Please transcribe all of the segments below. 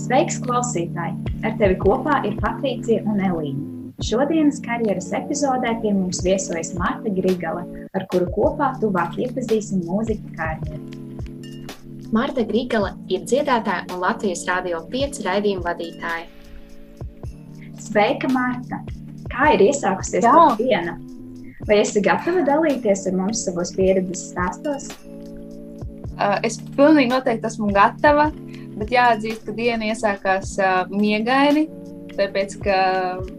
Sveiks, klausītāji! Ar tevi kopā ir Patricija un Elīna. Šodienas karjeras epizodē pie mums viesojas Marta Grigala, ar kuru kopā tuvāk iepazīsim mūziķa karjeru. Marta Grigala ir dziedātāja un Latvijas Rādio 5 raidījuma vadītāja. Sveika, Marta! Kā ir iesākusies tā diena? Vai esi gatava dalīties ar mums savos pieredzes stāstos? Es pilnīgi noteikti esmu gatava. Bet jāatzīst, ka diena iesākās uh, miegaini. Tāpēc, ka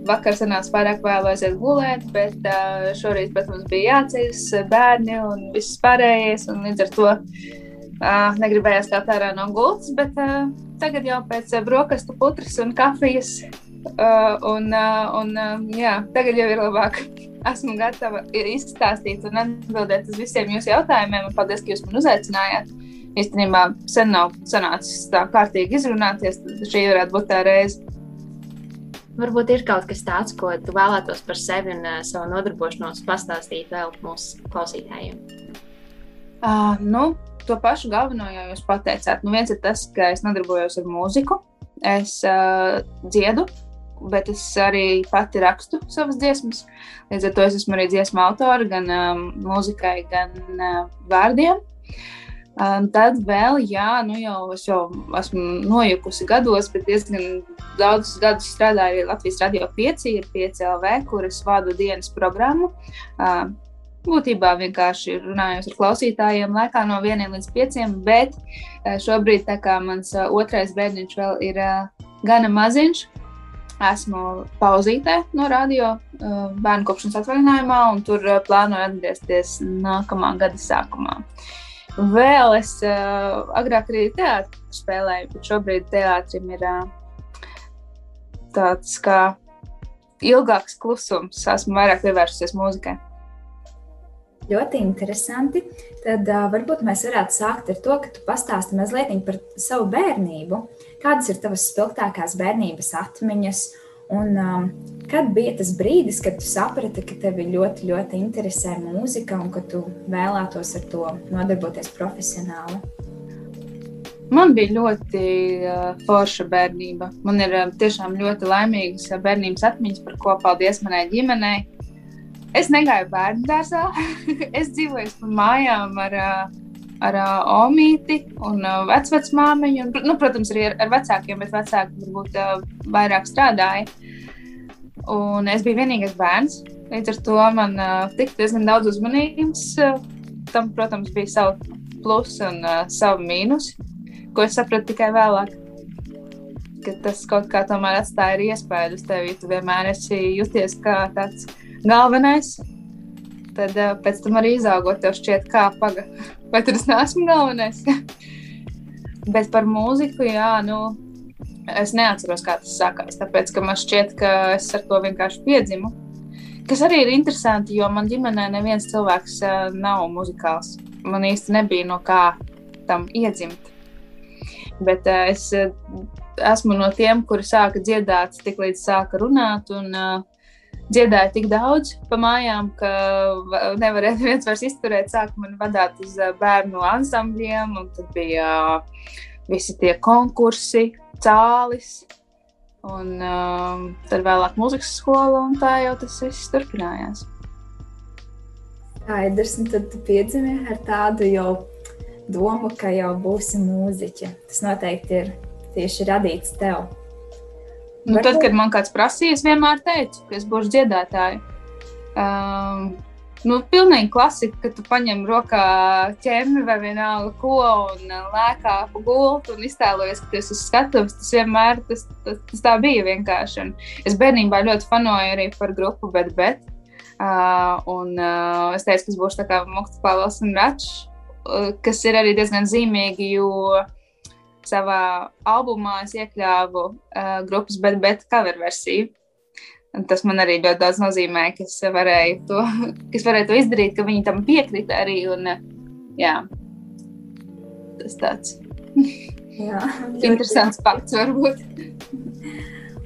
vakar sanāca pārāk vēlu aiziet gulēt, bet uh, šorīt, protams, bija jāceļas bērni un viss pārējais. Līdz ar to uh, negribējās kā ārā no gultas, bet uh, tagad jau pēc brokastu putras un kafijas. Uh, un, uh, un, uh, jā, tagad jau ir labāk. Esmu gatava izstāstīt un atbildēt uz visiem jūsu jautājumiem. Paldies, ka jūs man uzaicinājāt īstenībā sen nav sanācis tā kārtīgi izrunāties. Šī varētu būt tā reize. Varbūt ir kaut kas tāds, ko tu vēlētos par sevi un uh, savu nodarbošanos pastāstīt vēl mūsu klausītājiem. Uh, nu, to pašu galveno jau jūs pateicāt. Nu, viens ir tas, ka es nodarbojos ar mūziku, es uh, dziedu, bet es arī pati rakstu savas dziesmas. Līdz ar to es esmu arī dziesmu autora gan um, mūzikai, gan uh, vārdiem. Uh, Um, tad vēl, jā, nu jau es jau esmu nojukusi gados, bet diezgan daudzus gadus strādāju Latvijas Radio 5, ir 5 LV, kuras vadu dienas programmu. Uh, būtībā vienkārši runājot ar klausītājiem laikā no 1 līdz 5, bet šobrīd, tā kā mans otrais bērniņš vēl ir uh, gana maziņš, esmu pauzītē no radio bērnu kopšanas atvaļinājumā, un tur plānoju atgriezties nākamā gada sākumā. Uh, Vēl es uh, agrāk arī teātrī spēlēju, bet šobrīd teātrim ir uh, tāds kā ilgāks klusums. Esmu vairāk pievērsusies mūzikai. Ļoti interesanti. Tad uh, varbūt mēs varētu sākt ar to, ka tu pastāsti mazliet par savu bērnību. Kādas ir tavas spilgtākās bērnības atmiņas? Un, um, kad bija tas brīdis, kad tu saprati, ka tevi ļoti, ļoti interesē mūzika un ka tu vēlētos ar to nodarboties profesionāli? Man bija ļoti uh, forša bērnība. Man ir uh, tiešām ļoti laimīgas uh, bērnības atmiņas, par ko paldies manai ģimenei. Es negāju bērnu dārzā. es dzīvoju pa mājām ar, uh, ar uh, omīti un vecmāmiņu. Nu, protams, arī ar, ar vecākiem, bet vecāki varbūt uh, vairāk strādāja. Un es biju vienīgais bērns. Līdz ar to man uh, tika diezgan daudz uzmanības. Uh, tam, protams, bija savi plusi un uh, savi mīnusi, ko es sapratu tikai vēlāk. Tas kaut kā tomēr atstāja iespēju uz tevi. Tu vienmēr esi jūties kā tāds galvenais. Tad uh, pēc tam arī izaugot, tev šķiet, kā paga. Vai tad es neesmu galvenais? Bet par mūziku, jā, nu, Es neatceros, kā tas sākās, tāpēc man šķiet, ka es ar to vienkārši piedzimu. Kas arī ir interesanti, jo man ģimenē neviens cilvēks uh, nav muzikāls. Man īsti nebija no kā tam iedzimt. Bet uh, es uh, esmu no tiem, kuri sāka dziedāt, tik līdz sāka runāt. Un, dziedāju tik daudz pa mājām, ka nevarēja viens vairs izturēt. Sāku man vadīt uz bērnu ansambļiem, un tad bija uh, visi tie konkursi, cālis. Un um, tad vēlāk mūzikas skola, un tā jau tas viss turpinājās. Skaidrs, un tad tu piedzimi ar tādu jau domu, ka jau būsi mūziķe. Tas noteikti ir tieši radīts tev. Nu, Varbūt... Tad, kad man kāds prasīja, es vienmēr teicu, ka es būšu dziedātāja. Um, Nu, pilnīgi klasika, ka tu paņem rokā ķēmi vai vienalga ko un uh, lēkā pa gultu un iztēlojies, ka tas ir skatuves. Tas vienmēr tas, tas, tas tā bija vienkārši. Un es bērnībā ļoti fanoju arī par grupu, bet, bet. Uh, un uh, es teicu, ka es būšu tā kā Mokts Pāvils un Račs, uh, kas ir arī diezgan zīmīgi, jo savā albumā es iekļāvu uh, grupas, bet, bet cover versiju. Un tas man arī ļoti daudz nozīmē, ka es varēju to, es varēju to izdarīt, ka viņi tam piekrita arī. Un, jā, tas tāds jā, interesants fakts varbūt.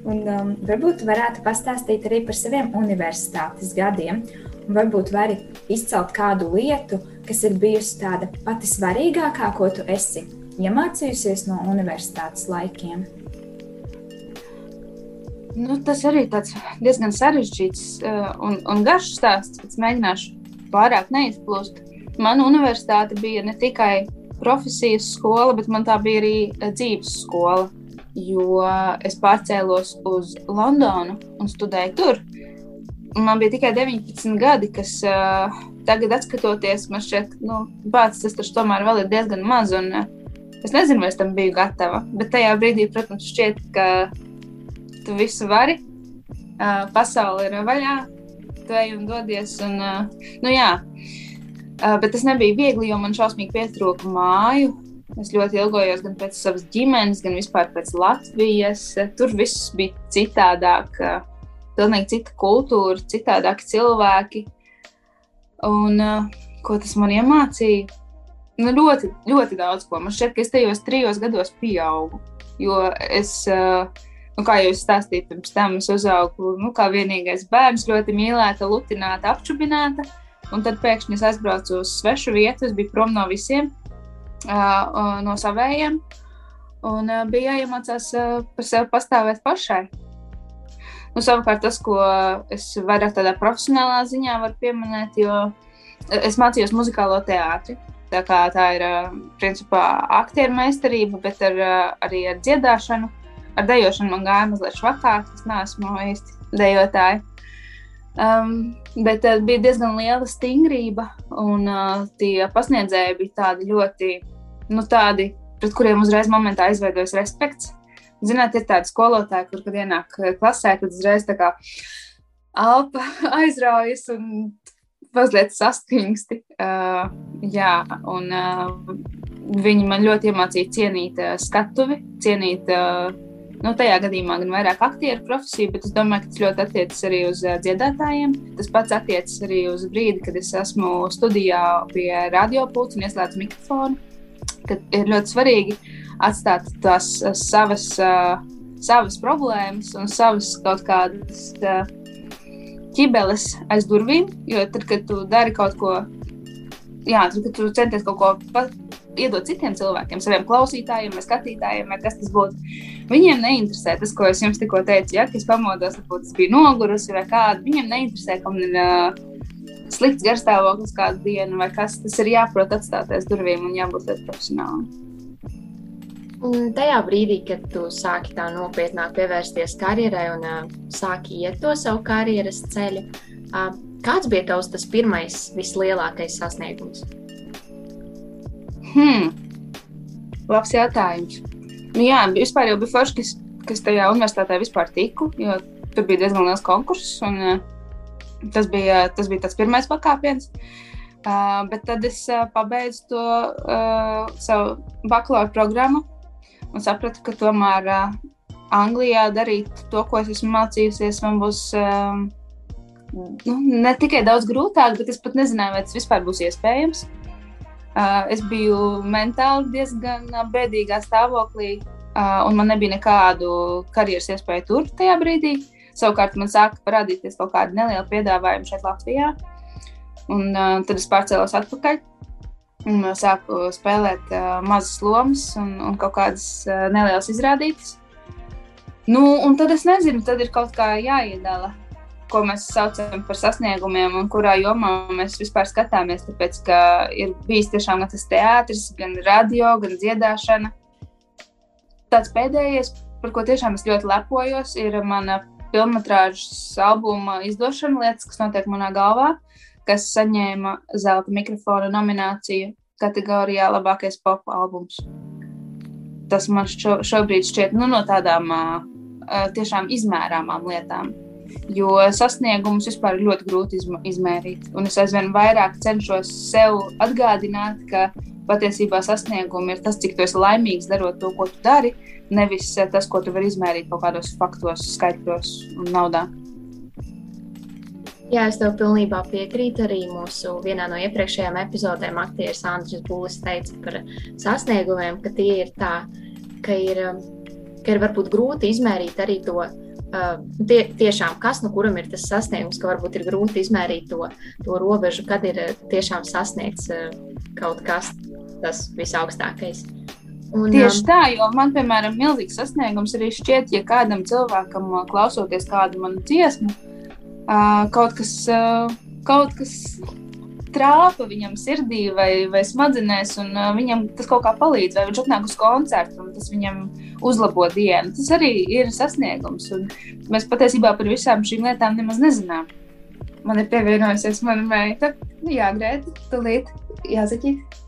Un, um, varbūt varētu pastāstīt arī par saviem universitātes gadiem. Un varbūt vari izcelt kādu lietu, kas ir bijusi tāda pati svarīgākā, ko tu esi iemācījusies no universitātes laikiem. Nu, tas arī tāds diezgan sarežģīts uh, un, un garš stāsts. Es mēģināšu pārāk neizplūst. Mana universitāte bija ne tikai profesijas skola, bet man tā bija arī uh, dzīves skola. Jo es pārcēlos uz Londonu un studēju tur. Man bija tikai 19 gadi, kas uh, tagad, skatoties, man šķiet, nu, bācis tas tomēr vēl ir diezgan maz. Un, uh, es nezinu, vai es tam biju gatava. Bet tajā brīdī, protams, šķiet, ka tu visu vari. Uh, pasaule ir vaļā, tu ej un dodies. Un, uh, nu, jā. uh, bet tas nebija viegli, jo man šausmīgi pietrūka māju. Es ļoti ilgojos gan pēc savas ģimenes, gan vispār pēc Latvijas. Tur viss bija citādāk. Pilnīgi cita kultūra, citādāki cilvēki. Un ko tas man iemācīja? Nu, ļoti, ļoti daudz ko. Man šķiet, ka es tajos trijos gados pieaugu. Jo es, uh, nu, kā jau es stāstīju, pirms tam es uzaugu nu, kā vienīgais bērns, ļoti mīlēta, lutināta, apčubināta. Un tad pēkšņi es aizbraucu uz svešu vietu, es biju prom no visiem, no savējiem. Un bija jāiemācās par sevi pastāvēt pašai. Nu, savukārt, tas, ko es vairāk tādā profesionālā ziņā varu pieminēt, jo es mācījos muzikālo teātri. Tā, tā ir principā aktieru meistarība, bet ar, arī ar dziedāšanu. Ar dejošanu man gāja mazliet švakāk, es neesmu īsti dejotāja. Um, bet uh, bija diezgan liela stingrība, un uh, tie pasniedzēji bija tādi ļoti, nu, tādi, pret kuriem uzreiz momentā izveidojas respekts. Zināt, ir tādi skolotāji, kur, kad ienāk eh, klasē, tad uzreiz tā kā alpa aizraujas un mazliet saspringsti. Uh, jā, un uh, viņi man ļoti iemācīja cienīt uh, skatuvi, cienīt. Uh, Nu, tajā gadījumā gan vairāk aktieru profesiju, bet es domāju, ka tas ļoti attiecas arī uz dziedātājiem. Tas pats attiecas arī uz brīdi, kad es esmu studijā pie radiopults un ieslēdzu mikrofonu. Kad ir ļoti svarīgi atstāt tās savas, savas problēmas un savas kaut kādas ķibeles aiz durvīm. Jo tad, kad tu dari kaut ko, jā, tad, kad tu centies kaut ko pat, iedot citiem cilvēkiem, saviem klausītājiem, skatītājiem, vai kas tas būtu. Viņiem neinteresē tas, ko es jums tikko teicu. Ja, es pamodos, varbūt es biju nogurusi vai kāda. Viņiem neinteresē, ka man ir uh, slikts garstāvoklis kādu dienu, vai kas tas ir jāprot atstāt aiz durvīm un jābūt ļoti profesionālam. Un tajā brīdī, kad tu sāki tā nopietnāk pievērsties karjerai un uh, sāki iet to savu karjeras ceļu, uh, kāds bija tavs tas pirmais, vislielākais sasniegums? Hmm. Labs jautājums. Nu, jā, vispār jau bija forši, kas, kas tajā universitātē vispār tiku, jo tur bija diezgan liels konkurss. Un, uh, tas, bija, tas bija tas pirmais pakāpiens. Uh, bet tad es uh, pabeidzu to uh, savu bakalaura programmu un sapratu, ka tomēr uh, Anglijā darīt to, ko es esmu mācījusies, man būs uh, nu, ne tikai daudz grūtāk, bet es pat nezināju, vai tas vispār būs iespējams. Uh, es biju mentāli diezgan bēdīgā stāvoklī, uh, un man nebija nekādu karjeras iespēju tur tajā brīdī. Savukārt man sāka parādīties kaut kāda neliela piedāvājuma šeit Latvijā. Un, uh, tad es pārcēlos atpakaļ un sāku spēlēt uh, mazas lomas un, un kaut kādas uh, nelielas izrādītas. Nu, un tad es nezinu, tad ir kaut kā jāiedala, ko mēs saucam par sasniegumiem un kurā jomā mēs vispār skatāmies. Tāpēc, ka ir bijis tiešām gan tas teātris, gan radio, gan dziedāšana. Tāds pēdējais, par ko tiešām es ļoti lepojos, ir mana filmas albuma izdošana, lietas, kas notiek manā galvā kas saņēma zelta mikrofona nomināciju kategorijā Labākais pop albums. Tas man šo, šobrīd šķiet nu, no tādām uh, tiešām izmērāmām lietām. Jo sasniegumus vispār ir ļoti grūti izmērīt. Un es aizvien vairāk cenšos sev atgādināt, ka patiesībā sasniegumi ir tas, cik tu esi laimīgs darot to, ko tu dari, nevis tas, ko tu vari izmērīt kaut kādos faktos, skaitļos un naudā. Jā, es tev pilnībā piekrītu. Arī mūsu vienā no iepriekšējām epizodēm aktieris Andris Būlis teica par sasniegumiem, ka tie ir tā, ka ir, ka ir varbūt grūti izmērīt arī to. Uh, tie, tiešām, kas no kuram ir tas sasniegums, ka varbūt ir grūti izmērīt to, to robežu, kad ir tiešām sasniegts uh, kaut kas tas visaugstākais. Un, Tieši tā, jo man, piemēram, ir milzīgs sasniegums arī šķiet, ja kādam cilvēkam, klausoties kādu manu dziesmu, kaut kas, kaut kas trāpa viņam sirdī vai, vai smadzenēs, un viņam tas kaut kā palīdz, vai viņš atnāk uz koncertu, un tas viņam uzlabo dienu. Tas arī ir sasniegums, un mēs patiesībā par visām šīm lietām nemaz nezinām. Man ir pievienojusies mana meita. Nu, jā, Grēta, tūlīt jāzaķīt.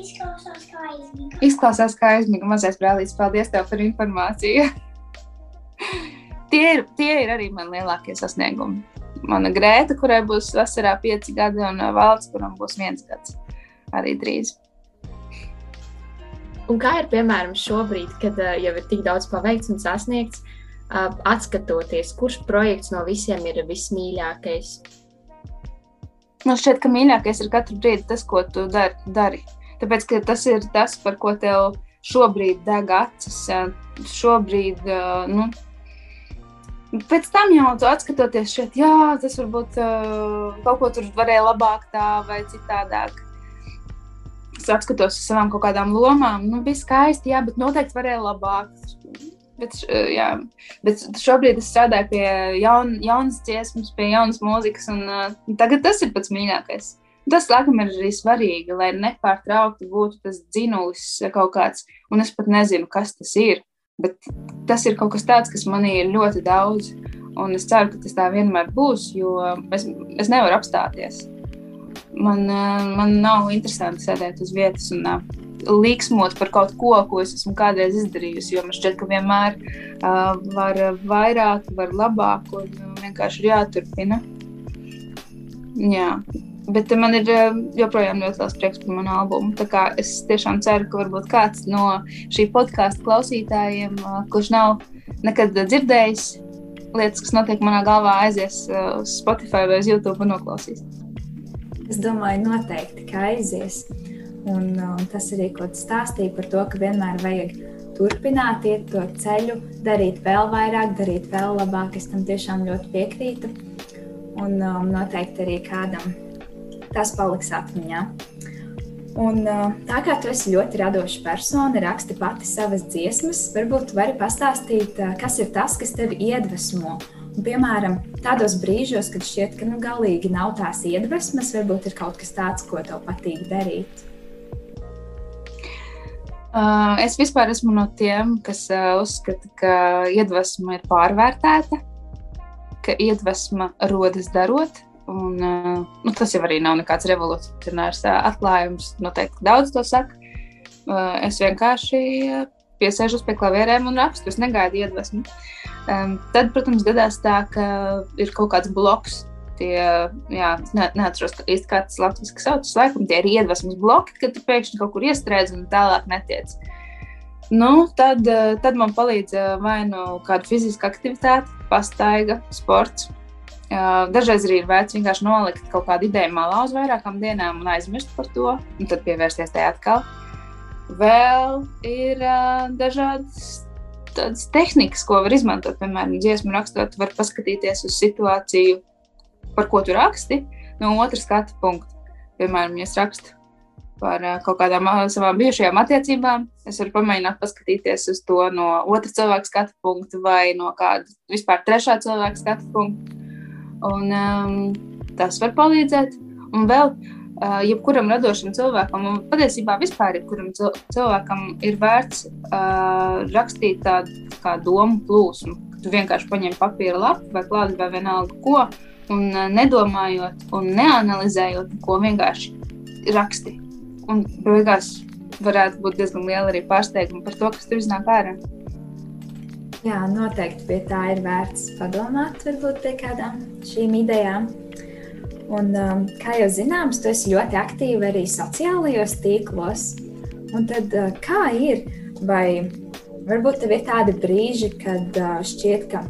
Izklausās kā aizmiga. Izklausās kā aizmiga. Mazais brālītis, paldies tev par informāciju. tie, ir, tie ir arī mani lielākie sasniegumi. Mana grēta, kurai būs vasarā pieci gadi, un valsts, kuram būs viens gads arī drīz. Un kā ir piemēram šobrīd, kad uh, jau ir tik daudz paveikts un sasniegts, uh, atskatoties, kurš projekts no visiem ir vismīļākais? Man šķiet, ka mīļākais ir katru brīdi tas, ko tu dari. dari. Tāpēc tas ir tas, par ko tev šobrīd deg acis. Šobrīd, nu, pēc tam jau tu atskatoties šeit, jā, tas varbūt kaut ko tur varēja labāk tā vai citādāk. Es atskatos uz savām kaut kādām lomām, nu, bija skaisti, jā, bet noteikti varēja labāk. Bet, jā, bet šobrīd es strādāju pie jaun, jaunas dziesmas, pie jaunas mūzikas, un uh, tagad tas ir pats mīļākais. Tas, laikam, ir arī svarīgi, lai nepārtraukti būtu tas dzinulis kaut kāds, un es pat nezinu, kas tas ir. Bet tas ir kaut kas tāds, kas manī ir ļoti daudz, un es ceru, ka tas tā vienmēr būs, jo es, es nevaru apstāties. Man, man nav interesanti sēdēt uz vietas un līksmot par kaut ko, ko es esmu kādreiz izdarījusi. Jo man šķiet, ka vienmēr uh, var vairāk, var labāk, un vienkārši ir jāturpina. Jā, Bet man ir eh, joprojām ļoti liels prieks par manu albumu. Es tiešām ceru, ka varbūt kāds no šī podkāstu klausītājiem, eh, kurš nav nekad dzirdējis lietas, kas notiek manā galvā, aizies eh, uz Spotify vai uz YouTube un noklausīs. Es domāju, noteikti, ka aizies. Un, un tas arī, ko tu stāstīji par to, ka vienmēr vajag turpināt iet to ceļu, darīt vēl vairāk, darīt vēl labāk. Es tam tiešām ļoti piekrītu. Un um, noteikti arī kādam tas paliks atmiņā. Un, tā kā tu esi ļoti radoša persona, raksti pati savas dziesmas, varbūt vari pastāstīt, kas ir tas, kas tevi iedvesmo. Un, piemēram, tādos brīžos, kad šķiet, ka nu, galīgi nav tās iedvesmas, varbūt ir kaut kas tāds, ko tev patīk darīt. Uh, es vispār esmu no tiem, kas uh, uzskata, ka iedvesma ir pārvērtēta, ka iedvesma rodas darot, Un, nu, tas jau arī nav nekāds revolucionārs atklājums. Noteikti daudz to saka. Es vienkārši piesēžos pie klavierēm un rakstu. Es negaidu iedvesmu. Um, tad, protams, gadās tā, ka ir kaut kāds bloks. Tie, jā, ne, neatceros īsti, kā tas latviešu saucas. Laikam tie ir iedvesmas bloki, kad tu pēkšņi kaut kur iestrēdz un tālāk netiec. Nu, tad, tad man palīdz vai nu kāda fiziska aktivitāte, pastaiga, sports, Dažreiz arī ir vērts vienkārši nolikt kaut kādu ideju malā uz vairākām dienām un aizmirst par to, un tad pievērsties tai atkal. Vēl ir uh, dažādas tādas tehnikas, ko var izmantot. Piemēram, dziesmu rakstot, var paskatīties uz situāciju, par ko tu raksti, no otras skatu punkta. Piemēram, ja es rakstu par kaut kādām savām bijušajām attiecībām, es varu pamēģināt paskatīties uz to no otras cilvēka skatu punkta vai no kāda vispār trešā cilvēka skatu punkta Un, um, tas var palīdzēt. Un vēl uh, jebkuram radošam cilvēkam, un patiesībā vispār jebkuram cilvēkam ir vērts uh, rakstīt tādu kā domu plūsmu. Tu vienkārši paņem papīra lapu vai klādi vai vienalga ko, un uh, nedomājot un neanalizējot, ko vienkārši raksti. Un beigās varētu būt diezgan liela arī pārsteiguma par to, kas tur iznāk ārā. Jā, noteikti pie tā ir vērts padomāt, varbūt pie kādām šīm idejām. Un, um, kā jau zināms, tu esi ļoti aktīva arī sociālajos tīklos. Un tad, uh, kā ir? Vai varbūt tev ir tādi brīži, kad uh, šķiet, ka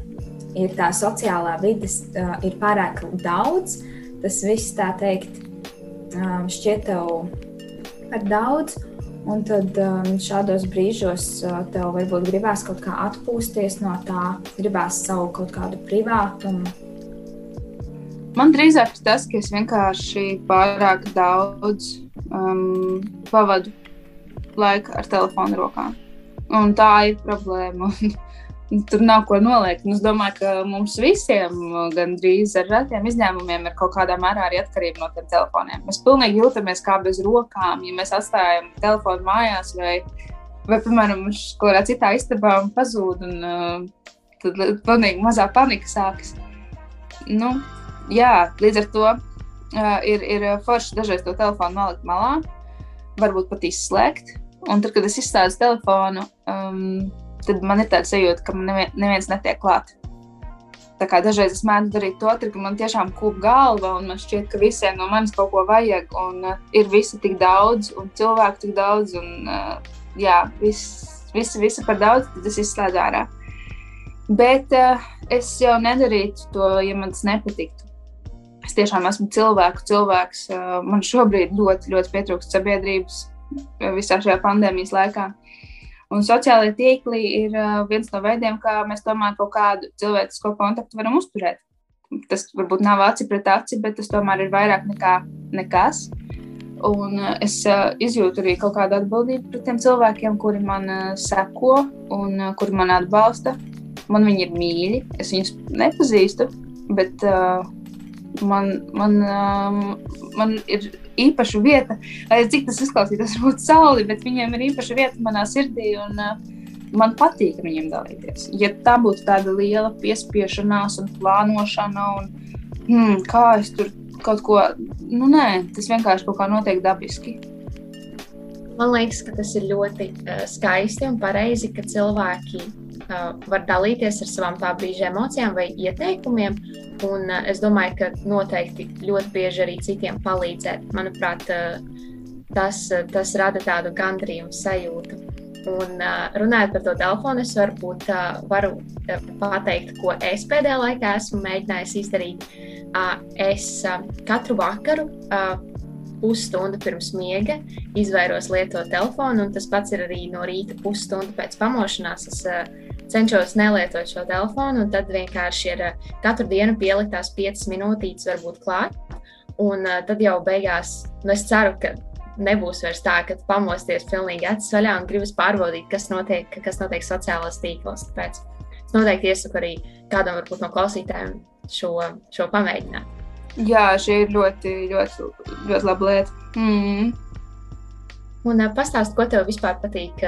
ir tā sociālā vidas uh, ir pārāk daudz, tas viss tā teikt, um, šķiet tev par daudz, Un tad um, šādos brīžos uh, tev varbūt gribās kaut kā atpūsties no tā, gribās savu kaut kādu privātumu. Man drīzāk tas, ka es vienkārši pārāk daudz um, pavadu laiku ar telefonu rokā. Un tā ir problēma. Tur nav ko noliekt. Es domāju, ka mums visiem, gandrīz ar retiem izņēmumiem, ir kaut kādā mērā arī atkarība no tiem telefoniem. Mēs pilnīgi jūtamies kā bez rokām, ja mēs atstājam telefonu mājās vai, vai piemēram, kādā citā istabā un pazūd. Un, uh, tad pilnīgi mazā panika sākas. Nu, jā, līdz ar to uh, ir, ir forši dažreiz to telefonu nolikt malā, varbūt pat izslēgt. Un tad, kad es izslēdzu telefonu, um, tad man ir tāds sajūta, ka man nevien, neviens netiek klāt. Tā kā dažreiz es mēģinu darīt to, ka man tiešām kūp galva, un man šķiet, ka visiem no manis kaut ko vajag, un uh, ir visi tik daudz, un cilvēku tik daudz, un uh, jā, viss, visi, visi par daudz, tad es izslēdzu ārā. Bet uh, es jau nedarītu to, ja man tas nepatiktu. Es tiešām esmu cilvēku cilvēks. Man šobrīd ļoti, ļoti pietrūkst sabiedrības visā šajā pandēmijas laikā. Un sociālai tīkli ir viens no veidiem, kā mēs tomēr kaut kādu cilvēcisko kontaktu varam uzturēt. Tas varbūt nav aci pret aci, bet tas tomēr ir vairāk nekā nekas. Un es izjūtu arī kaut kādu atbildību pret tiem cilvēkiem, kuri man seko un kuri man atbalsta. Man viņi ir mīļi, es viņus nepazīstu, bet uh, man, man, uh, man ir īpaša vieta, lai cik tas izklausītos, varbūt sauli, bet viņiem ir īpaša vieta manā sirdī. Un, uh, Man patīk ar viņiem dalīties. Ja tā būtu tāda liela piespiešanās un plānošana, un hmm, kā es tur kaut ko, nu nē, tas vienkārši kaut kā notiek dabiski. Man liekas, ka tas ir ļoti uh, skaisti un pareizi, ka cilvēki uh, var dalīties ar savām tā brīža emocijām vai ieteikumiem. Un, uh, es domāju, ka noteikti ļoti bieži arī citiem palīdzēt. Manuprāt, uh, tas, tas rada tādu gandrījumu sajūtu. Un, uh, runājot par to telefonu, es varbūt varu pateikt, ko es pēdējā laikā esmu mēģinājis izdarīt. Uh, es katru vakaru pusstundu pirms miega izvairos lietot telefonu, un tas pats ir arī no rīta pusstundu pēc pamošanās. Es cenšos nelietot šo telefonu, un tad vienkārši ir uh, katru dienu pieliktās 5 minūtītes, varbūt klāt. Un uh, tad jau beigās, nu, es ceru, ka nebūs vairs tā, ka pamosties pilnīgi acis vaļā un gribas pārbaudīt, kas notiek, kas notiek sociālajos tīklos. Tāpēc es noteikti iesaku arī kādam varbūt, no klausītājiem šo, šo pamēģināt. Jā, šī ir ļoti, ļoti, ļoti laba lieta. Mm. Un pastāst, ko tev vispār patīk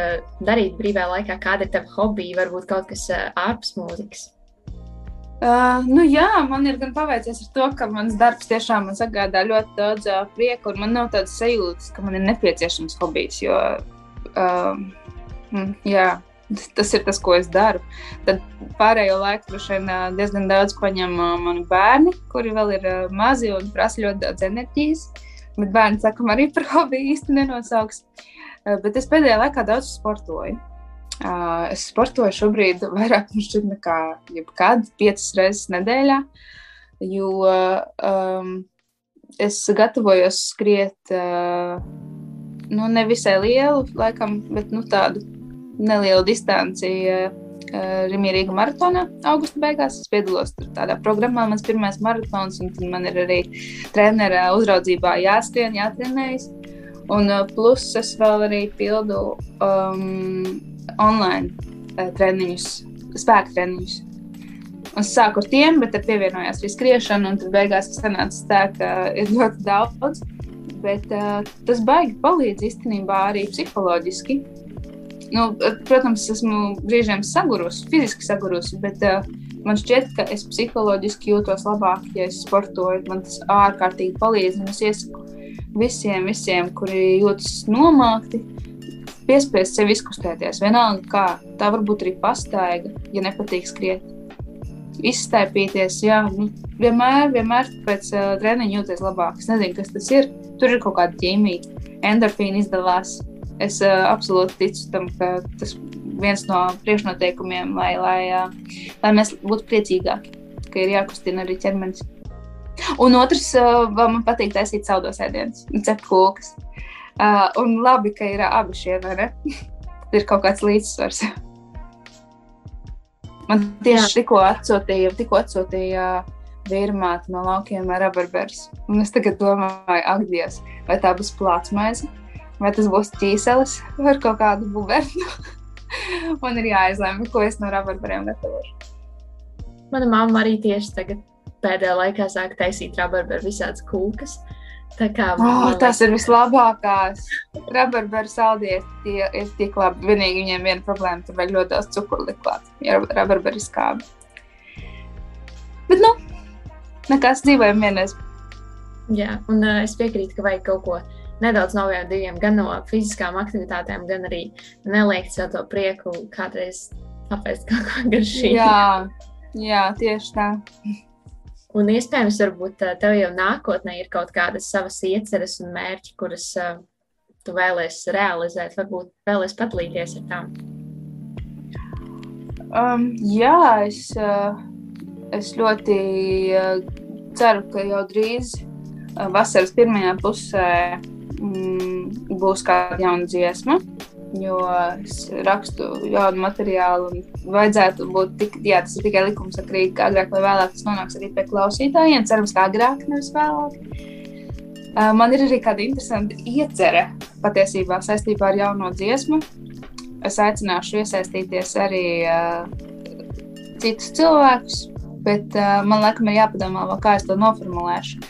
darīt brīvajā laikā, kāda ir tava hobija, varbūt kaut kas ārpus mūzikas. Uh, nu jā, man ir gan paveicies ar to, ka mans darbs tiešām man sagādā ļoti daudz uh, prieka, un man nav tādas sajūtas, ka man ir nepieciešams hobijs. Jo, uh, jā, tas ir tas, ko es daru. Tad pārējo laiku droši vien uh, diezgan daudz paņem uh, mani bērni, kuri vēl ir uh, mazi un prasa ļoti daudz enerģijas. Uh, Bet bērni saka, arī par hobiju īsti nenosauks. Eh, bet es pēdējā laikā daudz sportoju. Eh, es sportoju šobrīd vairāk nekā jebkad, piecas reizes nedēļā. Jo um, es gatavojos skriet uh, nu, nevisai lielu, laikam, bet nu, tādu nelielu distanci. Uh, Rimierīga maratonā augusta beigās. Es piedalos tādā programmā, mans pirmais maratons, un man ir arī treneru uzraudzībā jāskrien, jātrenējas. Un uh, plus es vēl arī pildu um, online uh, treniņus, spēku treniņus. Es sāku ar tiem, bet tad pievienojās arī skriešana, un tad beigās sanāca tā, ka ir ļoti daudz. Bet uh, tas baigi palīdz īstenībā arī psiholoģiski. Nu, protams, esmu brīžiem sagurusi, fiziski sagurusi, bet uh, man šķiet, ka es psiholoģiski jūtos labāk, ja es sportoju. Man tas ārkārtīgi palīdz. Es iesaku visiem, visiem, kuri jūtas nomākti, piespiest sevi izkustēties. Vienalga, kā tā var būt arī pastaiga, ja nepatīk skriet. Izstaipīties, jā, nu, vienmēr, vienmēr pēc uh, treniņa jūties labāk. Es nezinu, kas tas ir. Tur ir kaut kāda ķīmija, endorfīna izdalās es uh, absolūti ticu tam, ka tas viens no priekšnoteikumiem, lai, lai, uh, lai mēs būtu priecīgāki, ka ir jākustina arī ķermenis. Un otrs, uh, man patīk taisīt saldos ēdienus, cept kūkas. Uh, un labi, ka ir abi šie, ne? ir kaut kāds līdzsvars. Man tieši tikko atsūtīja, tikko atsūtīja vīrmāte no laukiem ar rabarberus. Un es tagad domāju, ak, Dievs, vai tā būs plātsmaize? Vai tas būs ķīselis vai kaut kādu bubernu. Man ir jāizlemj, ko es no rabarberiem gatavošu. Mana mamma arī tieši tagad pēdējā laikā sāk taisīt rabarberu visādas kūkas. Tā kā oh, tas ir vislabākais. Rabarberu saldēji tie ir tik labi. Vienīgi viņiem viena problēma, tur vajag ļoti daudz cukuru likt klāt, ja rabarberu skābi. Bet, nu, nekas dzīvojam vienreiz. Jā, un uh, es piekrītu, ka vajag kaut ko nedaudz no diviem, gan no fiziskām aktivitātēm, gan arī neliekt sev to prieku kādreiz apēst kaut ko garšīgu. Jā, jā, tieši tā. Un iespējams, varbūt tev jau nākotnē ir kaut kādas savas ieceres un mērķi, kuras uh, tu vēlēsies realizēt, varbūt vēlēsies padalīties ar tām. Um, jā, es, uh, es ļoti uh, ceru, ka jau drīz vasaras pirmajā pusē mm, būs kāda jauna dziesma. Jo es rakstu jaunu materiālu, un vajadzētu būt tik, jā, tas ir tikai likumsakrīgi, ka agrāk vai vēlāk tas nonāks arī pie klausītājiem. Cerams, ka agrāk, nevis vēlāk. Uh, man ir arī kāda interesanta iecerē patiesībā saistībā ar jauno dziesmu. Es aicināšu iesaistīties arī uh, citus cilvēkus, bet uh, man laikam ir jāpadomā, kā es to noformulēšu.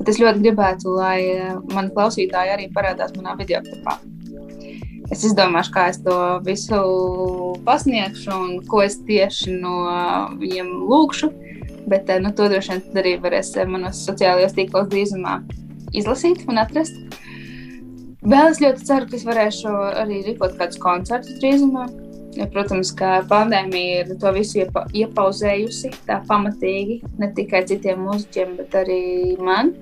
Bet es ļoti gribētu, lai eh, mani klausītāji arī parādās manā video klipā. Es izdomāšu, kā es to visu pasniegšu un ko es tieši no viņiem lūgšu. Bet eh, nu, to droši vien arī varēs eh, manos sociālajos tīklos drīzumā izlasīt un atrast. Vēl es ļoti ceru, ka es varēšu arī rīkot kādus koncertus drīzumā. Ja, protams, ka pandēmija ir to visu iepa, iepauzējusi tā pamatīgi, ne tikai citiem mūziķiem, bet arī man.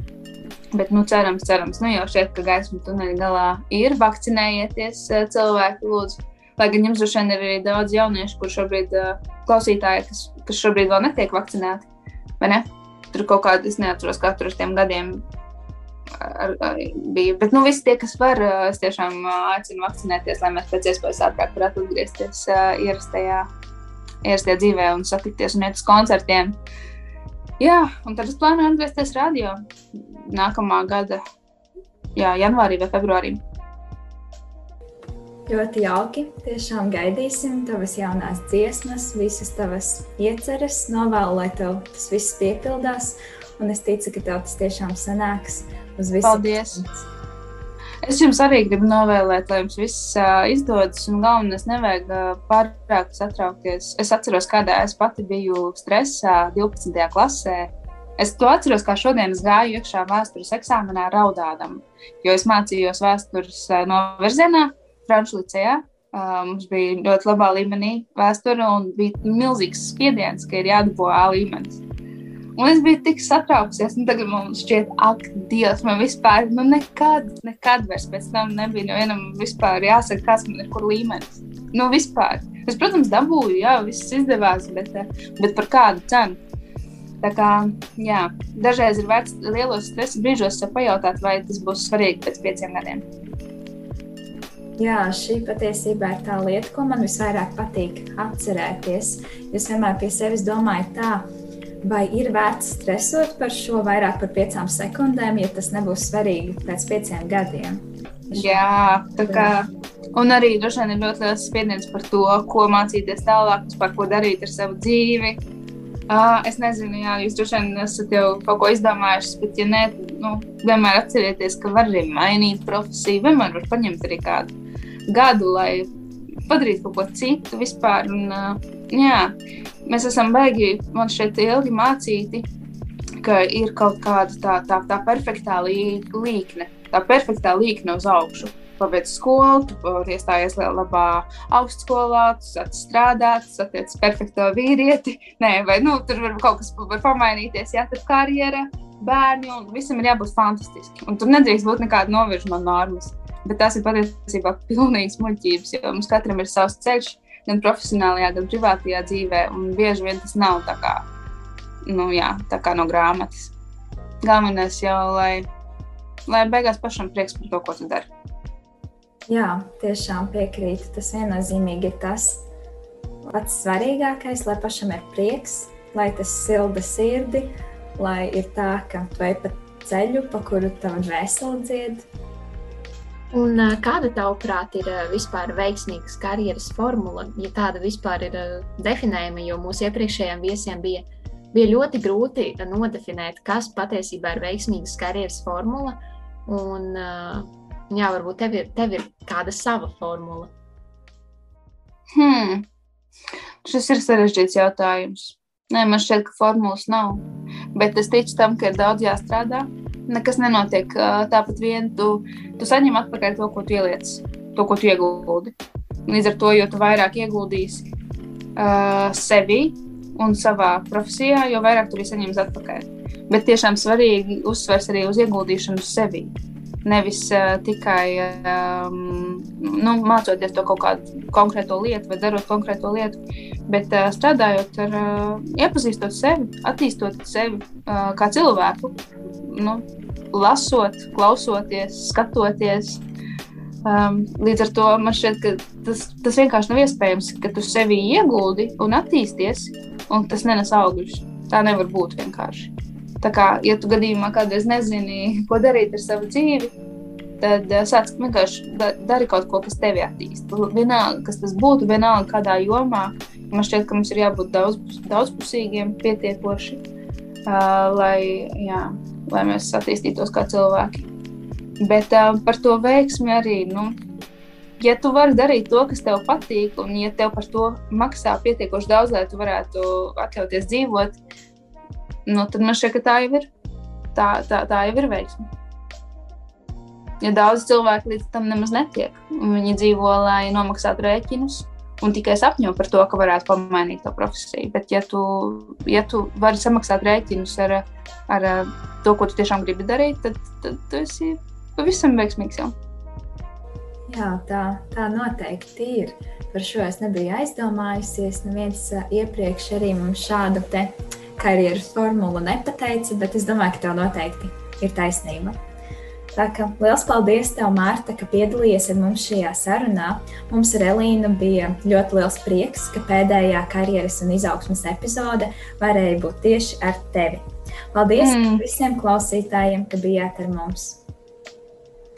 Bet, nu, cerams, cerams, nu jau šeit, ka gaisma tuneļa galā ir vakcinējieties eh, cilvēki, lūdzu. Lai gan jums droši vien ir arī daudz jauniešu, kur šobrīd uh, klausītāji, kas, kas šobrīd vēl netiek vakcinēti, vai ne? Tur kaut kādi, es neatceros, katru tiem gadiem ar, ar, bija. Bet, nu, visi tie, kas var, es tiešām aicinu vakcinēties, lai mēs pēc iespējas ātrāk varētu atgriezties uh, ierastajā, ierastajā dzīvē un satikties un iet uz koncertiem. Jā, un tad es plānoju atgriezties radio nākamā gada jā, janvārī vai februārī. Ļoti jauki. Tiešām gaidīsim tavas jaunās dziesmas, visas tavas ieceres, novēlu, lai tev tas viss piepildās. Un es ticu, ka tev tas tiešām sanāks uz visiem. Paldies! Es jums arī gribu novēlēt, lai jums viss uh, izdodas, un galvenais nevajag uh, pārāk satraukties. Es atceros, kādā es pati biju stresā 12. klasē. Es to atceros, kā šodien es gāju iekšā vēstures eksāmenā raudādam, jo es mācījos vēstures novirzienā, Franču licejā. Uh, mums bija ļoti labā līmenī vēsture, un bija milzīgs spiediens, ka ir jādabū A līmenis. Un es biju tik satraukusies, un tagad man šķiet, ak, Dievs, man vispār, nu nekad, nekad vairs pēc tam nebija nevienam vispār jāsaka, kāds man ir kur līmenis. Nu, vispār. Es, protams, dabūju, jā, viss izdevās, bet, eh, bet par kādu cenu. Tā kā, jā, dažreiz ir vērts lielos stresa brīžos pajautāt, vai tas būs svarīgi pēc pieciem gadiem. Jā, šī patiesībā ir tā lieta, ko man visvairāk patīk atcerēties. Es vienmēr pie sevis domāju, tā, Vai ir vērts stresot par šo vairāk par piecām sekundēm, ja tas nebūs svarīgi pēc pieciem gadiem? Jā, tā kā. Un arī droši vien ir ļoti liels spiediens par to, ko mācīties tālāk, par ko darīt ar savu dzīvi. Uh, es nezinu, jā, jūs droši vien esat jau kaut ko izdomājuši, bet, ja nē, nu, vienmēr atcerieties, ka var arī mainīt profesiju. Vienmēr var paņemt arī kādu gadu, lai padarītu kaut ko citu vispār. Un, uh, jā, mēs esam baigi, man šeit ilgi mācīti, ka ir kaut kāda tā, tā, tā perfektā līkne, tā perfektā līkne uz augšu. Pabeidz skolu, tu iestājies labā augstskolā, tu sāc strādāt, satiec perfekto vīrieti. Nē, vai nu, tur var kaut kas var pamainīties, ja tur karjera, bērni, un visam ir jābūt fantastiski. Un tur nedrīkst būt nekāda novirzuma normas. Bet tas ir patiesībā pilnīgs muļķības, jo mums katram ir savs ceļš gan profesionālajā, gan privātajā dzīvē. Un bieži vien tas nav tā kā, nu, jā, tā kā no grāmatas. Galvenais jau, lai, lai beigās pašam prieks par to, ko tu dari. Jā, tiešām piekrītu. Tas viennozīmīgi ir tas pats svarīgākais, lai pašam ir prieks, lai tas silda sirdi, lai ir tā, ka tu ej pa ceļu, pa kuru tava dvēsele dzied. Un, kāda, tavuprāt, ir vispār veiksmīgas karjeras formula, ja tāda vispār ir definējama? Jo mūsu iepriekšējiem viesiem bija, bija ļoti grūti nodefinēt, kas patiesībā ir veiksmīgas karjeras formula. Un, jā, varbūt tev ir, tev ir kāda sava formula. Hmm. Šis ir sarežģīts jautājums. Nē, man šķiet, ka formulas nav. Bet es ticu tam, ka ir daudz jāstrādā. Nekas nenotiek tāpat vien. Tu, tu saņem atpakaļ to, ko tu ieliec, to, ko tu ieguldi. Līdz ar to, jo tu vairāk ieguldīsi uh, sevi un savā profesijā, jo vairāk tu arī saņemsi atpakaļ. Bet tiešām svarīgi uzsvers arī uz ieguldīšanu sevi. Nevis uh, tikai um, nu, mācoties to kaut kādu konkrēto lietu vai darot konkrēto lietu, bet uh, strādājot ar, uh, iepazīstot sevi, attīstot sevi uh, kā cilvēku, nu, lasot, klausoties, skatoties. Um, līdz ar to man šķiet, ka tas, tas vienkārši nav iespējams, ka tu sevi ieguldi un attīsties, un tas nenes augļus. Tā nevar būt vienkārši. Tā kā, ja tu gadījumā kādreiz nezini, ko darīt ar savu dzīvi, tad uh, sāc vienkārši da, dari kaut ko, kas tevi attīst. Vienalga, kas tas būtu, vienalga kādā jomā. Man šķiet, ka mums ir jābūt daudz, daudzpusīgiem, pietiekoši, uh, lai, jā, lai mēs attīstītos kā cilvēki. Bet uh, par to veiksmi arī. Nu, ja tu vari darīt to, kas tev patīk, un ja tev par to maksā pietiekoši daudz, lai tu varētu atļauties dzīvot, nu, tad man šķiet, ka tā jau ir. Tā, tā, tā jau ir veiksme. Ja daudz cilvēku līdz tam nemaz netiek, viņi dzīvo, lai nomaksātu rēķinus, un tikai sapņo par to, ka varētu pamainīt to profesiju. Bet, ja tu, ja tu vari samaksāt rēķinus ar, ar to, ko tu tiešām gribi darīt, tad, tad tu esi pavisam veiksmīgs jau. Jā, tā, tā noteikti ir. Par šo es nebiju aizdomājusies. Neviens iepriekš arī mums šādu te karjeras formulu nepateici, bet es domāju, ka tev noteikti ir taisnība. Tā kā liels paldies tev, Mārta, ka piedalījies ar mums šajā sarunā. Mums ar Elīnu bija ļoti liels prieks, ka pēdējā karjeras un izaugsmas epizode varēja būt tieši ar tevi. Paldies mm. visiem klausītājiem, ka bijāt ar mums.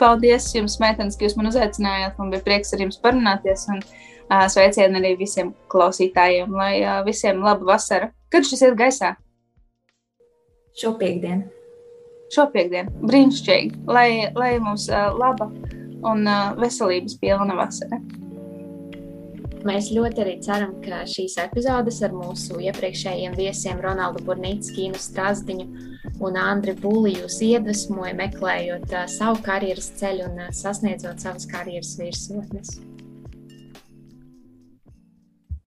Paldies jums, meitenes, ka jūs man uzaicinājāt. Man bija prieks ar jums parunāties. Un, uh, sveicieni arī visiem klausītājiem, lai uh, visiem laba vasara. Kad šis ir gaisā? Šopiekdien. Šopiekdien. Brīnišķīgi. Lai, lai mums uh, laba un uh, veselības pilna vasara. Mēs ļoti arī ceram, ka šīs epizodes ar mūsu iepriekšējiem viesiem Ronaldu Burnītu, Kīnu Strasdiņu un Andri Būli jūs iedvesmoja meklējot uh, savu karjeras ceļu un uh, sasniedzot savas karjeras virsotnes.